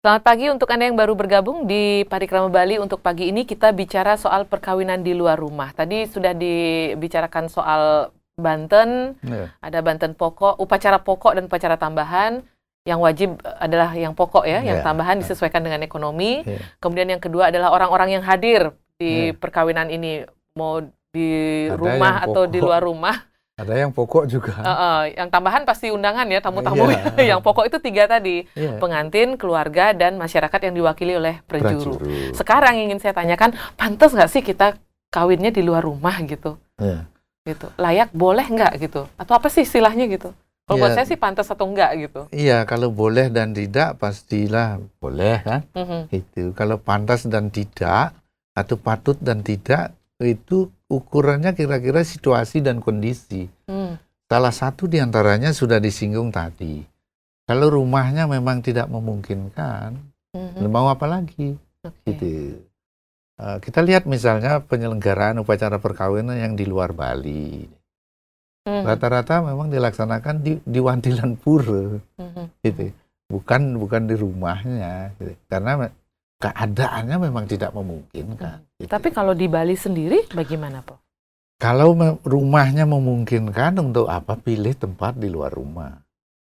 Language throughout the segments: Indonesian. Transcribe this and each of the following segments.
Selamat pagi untuk Anda yang baru bergabung di Parikrama Bali. Untuk pagi ini kita bicara soal perkawinan di luar rumah. Tadi sudah dibicarakan soal Banten, yeah. ada Banten pokok, upacara pokok dan upacara tambahan. Yang wajib adalah yang pokok ya, yeah. yang tambahan disesuaikan dengan ekonomi. Yeah. Kemudian yang kedua adalah orang-orang yang hadir di yeah. perkawinan ini, mau di ada rumah atau di luar rumah ada yang pokok juga. Uh, uh, yang tambahan pasti undangan ya tamu-tamu. Yeah. yang pokok itu tiga tadi, yeah. pengantin, keluarga, dan masyarakat yang diwakili oleh prejuru. prejuru. Sekarang ingin saya tanyakan, pantas nggak sih kita kawinnya di luar rumah gitu? Yeah. Gitu, layak boleh nggak gitu? Atau apa sih istilahnya gitu? Kalau yeah. buat saya sih pantas atau enggak gitu. Iya, kalau boleh dan tidak pastilah boleh kan? Mm -hmm. Itu. Kalau pantas dan tidak atau patut dan tidak itu ukurannya kira-kira situasi dan kondisi. Hmm. Salah satu di antaranya sudah disinggung tadi. Kalau rumahnya memang tidak memungkinkan, hmm. mau apa lagi? Okay. Gitu. Uh, kita lihat misalnya penyelenggaraan upacara perkawinan yang di luar Bali. Hmm. Rata-rata hmm. memang dilaksanakan di, di Wantilan Pura, hmm. gitu. Bukan bukan di rumahnya, gitu. karena keadaannya memang tidak memungkinkan. Hmm. Gitu. Tapi kalau di Bali sendiri bagaimana, Pak? Kalau rumahnya memungkinkan untuk apa pilih tempat di luar rumah?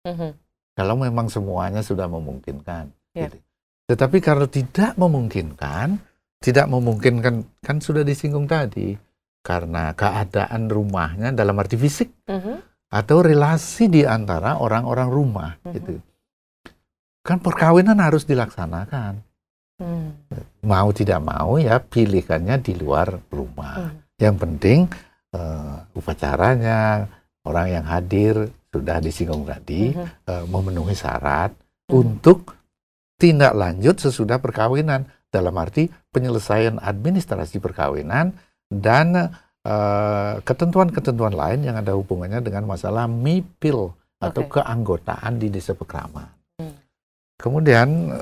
Hmm. Kalau memang semuanya sudah memungkinkan. Yeah. Gitu. Tetapi kalau tidak memungkinkan, tidak memungkinkan kan sudah disinggung tadi karena keadaan rumahnya dalam arti fisik hmm. atau relasi di antara orang-orang rumah, hmm. gitu. Kan perkawinan harus dilaksanakan Hmm. Mau tidak mau ya pilihkannya di luar rumah. Hmm. Yang penting uh, upacaranya, orang yang hadir sudah disinggung tadi hmm. uh, memenuhi syarat hmm. untuk tindak lanjut sesudah perkawinan dalam arti penyelesaian administrasi perkawinan dan eh, ketentuan-ketentuan uh, lain yang ada hubungannya dengan masalah MIPIL atau okay. keanggotaan di desa pekraman. Hmm. Kemudian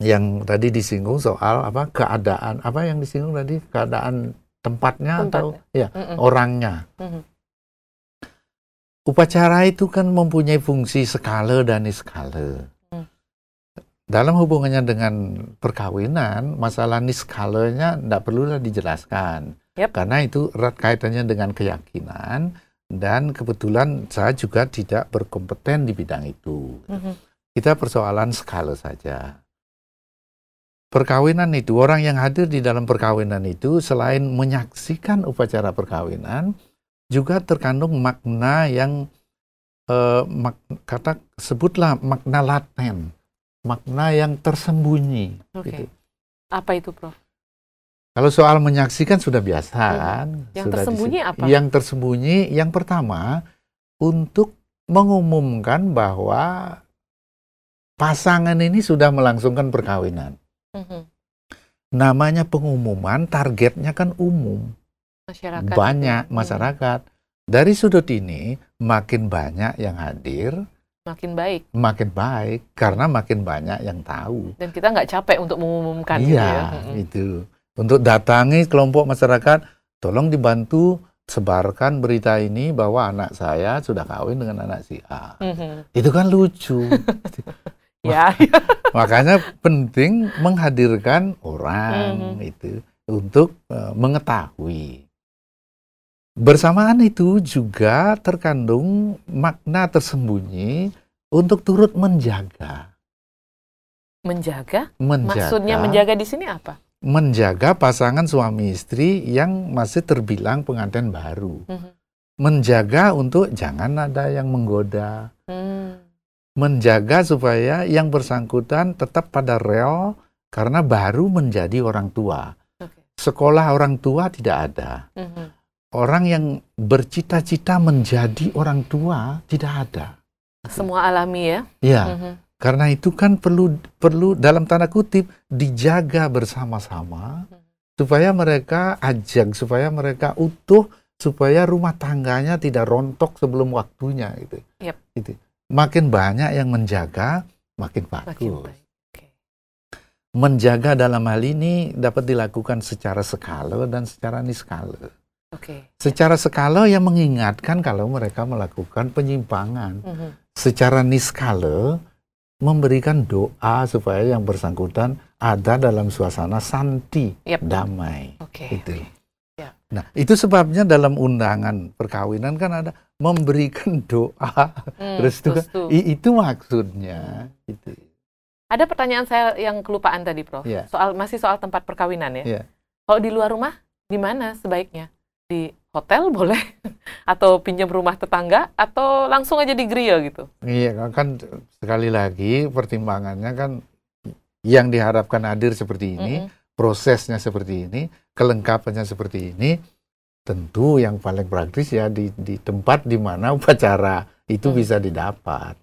yang tadi disinggung soal apa keadaan apa yang disinggung tadi keadaan tempatnya Tempat. atau ya mm -mm. orangnya. Mm -hmm. Upacara itu kan mempunyai fungsi skala dan niskala. Mm. Dalam hubungannya dengan perkawinan, masalah niskalanya tidak perlulah dijelaskan. Yep. Karena itu erat kaitannya dengan keyakinan dan kebetulan saya juga tidak berkompeten di bidang itu. Mm -hmm. Kita persoalan skala saja perkawinan itu, orang yang hadir di dalam perkawinan itu selain menyaksikan upacara perkawinan, juga terkandung makna yang eh, mak, kata sebutlah makna laten, makna yang tersembunyi. Okay. Gitu. Apa itu, Prof? Kalau soal menyaksikan sudah biasa hmm. kan. Yang sudah tersembunyi apa? Yang tersembunyi yang pertama untuk mengumumkan bahwa pasangan ini sudah melangsungkan perkawinan. Mm-hmm. Namanya pengumuman, targetnya kan umum. Masyarakat. Banyak itu. masyarakat. Dari sudut ini, makin banyak yang hadir, makin baik. Makin baik karena makin banyak yang tahu. Dan kita nggak capek untuk mengumumkan. Iya, gitu ya. itu. Untuk datangi kelompok masyarakat, tolong dibantu sebarkan berita ini bahwa anak saya sudah kawin dengan anak si A. Mm-hmm. Itu kan lucu. Ya. Makanya penting menghadirkan orang hmm. itu untuk uh, mengetahui. Bersamaan itu juga terkandung makna tersembunyi untuk turut menjaga. Menjaga? Menjaga. Maksudnya menjaga di sini apa? Menjaga pasangan suami istri yang masih terbilang pengantin baru. Hmm. Menjaga untuk jangan ada yang menggoda. Hmm menjaga supaya yang bersangkutan tetap pada rel karena baru menjadi orang tua. Okay. Sekolah orang tua tidak ada. Mm -hmm. Orang yang bercita-cita menjadi orang tua tidak ada. Semua alami ya? Iya. Mm -hmm. Karena itu kan perlu perlu dalam tanda kutip dijaga bersama-sama mm -hmm. supaya mereka ajak, supaya mereka utuh, supaya rumah tangganya tidak rontok sebelum waktunya gitu. Yep. Gitu makin banyak yang menjaga, makin bagus. Makin baik. Menjaga dalam hal ini dapat dilakukan secara skala dan secara niskala. Okay. Secara skala yang mengingatkan kalau mereka melakukan penyimpangan. Mm -hmm. Secara niskala memberikan doa supaya yang bersangkutan ada dalam suasana santi, yep. damai. Okay, itu. Okay. Ya. Nah, itu sebabnya dalam undangan perkawinan kan ada memberikan doa hmm, restu. restu. itu maksudnya. Itu. Ada pertanyaan saya yang kelupaan tadi, Prof. Yeah. Soal masih soal tempat perkawinan ya. Yeah. Kalau di luar rumah, di mana sebaiknya? Di hotel boleh atau pinjam rumah tetangga atau langsung aja di gereja gitu iya kan sekali lagi pertimbangannya kan yang diharapkan hadir seperti ini mm -hmm. Prosesnya seperti ini kelengkapannya seperti ini tentu yang paling praktis ya di, di tempat di mana upacara itu hmm. bisa didapat.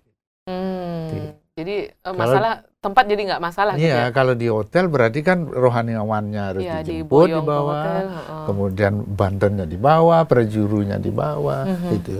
Hmm. Jadi uh, masalah tempat jadi nggak masalah. Gitu iya, gitu ya? kalau di hotel berarti kan rohaniawannya harus ya, dijemput di, bawah, uh. kemudian bantennya di bawah, prejurunya di bawah, mm -hmm. gitu.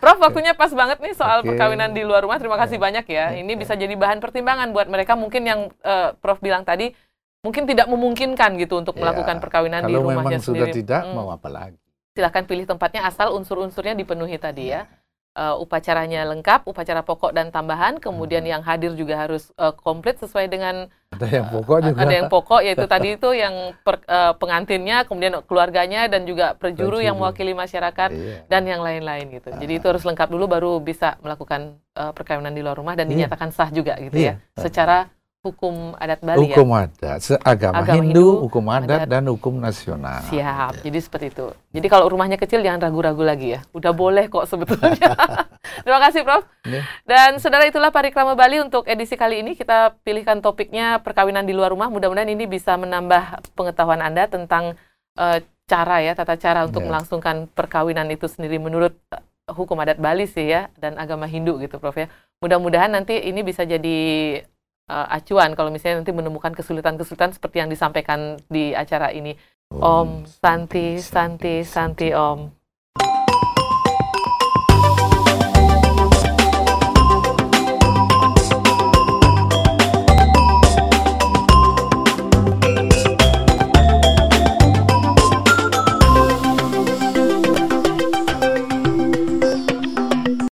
Prof, waktunya pas banget nih soal okay. perkawinan di luar rumah. Terima kasih yeah. banyak ya. Ini bisa jadi bahan pertimbangan buat mereka mungkin yang uh, Prof bilang tadi mungkin tidak memungkinkan gitu untuk yeah. melakukan perkawinan di rumahnya sendiri. Kalau memang sudah tidak, hmm. mau apa lagi? Silahkan pilih tempatnya asal unsur-unsurnya dipenuhi tadi ya. ya uh, upacaranya lengkap, upacara pokok dan tambahan, kemudian hmm. yang hadir juga harus uh, komplit sesuai dengan ada yang eh, pokok juga. Ada yang pokok yaitu tadi itu yang per, uh, pengantinnya, kemudian keluarganya dan juga perjuru, yang mewakili masyarakat iya. dan yang lain-lain gitu. Jadi itu harus lengkap dulu baru bisa melakukan uh, perkawinan di luar rumah dan iya. dinyatakan sah juga gitu iya. ya. Secara hukum adat Bali hukum ya? adat, agama, agama Hindu, Hindu, hukum adat, adat dan hukum nasional. Siap, jadi seperti itu. Jadi kalau rumahnya kecil jangan ragu-ragu lagi ya. Udah boleh kok sebetulnya. Terima kasih Prof. Yeah. Dan saudara itulah Parikrama Bali untuk edisi kali ini kita pilihkan topiknya perkawinan di luar rumah. Mudah-mudahan ini bisa menambah pengetahuan Anda tentang uh, cara ya, tata cara untuk yeah. melangsungkan perkawinan itu sendiri menurut uh, hukum adat Bali sih ya dan agama Hindu gitu Prof ya. Mudah-mudahan nanti ini bisa jadi uh, acuan kalau misalnya nanti menemukan kesulitan-kesulitan seperti yang disampaikan di acara ini. Om, Santi, Santi, Santi, Om.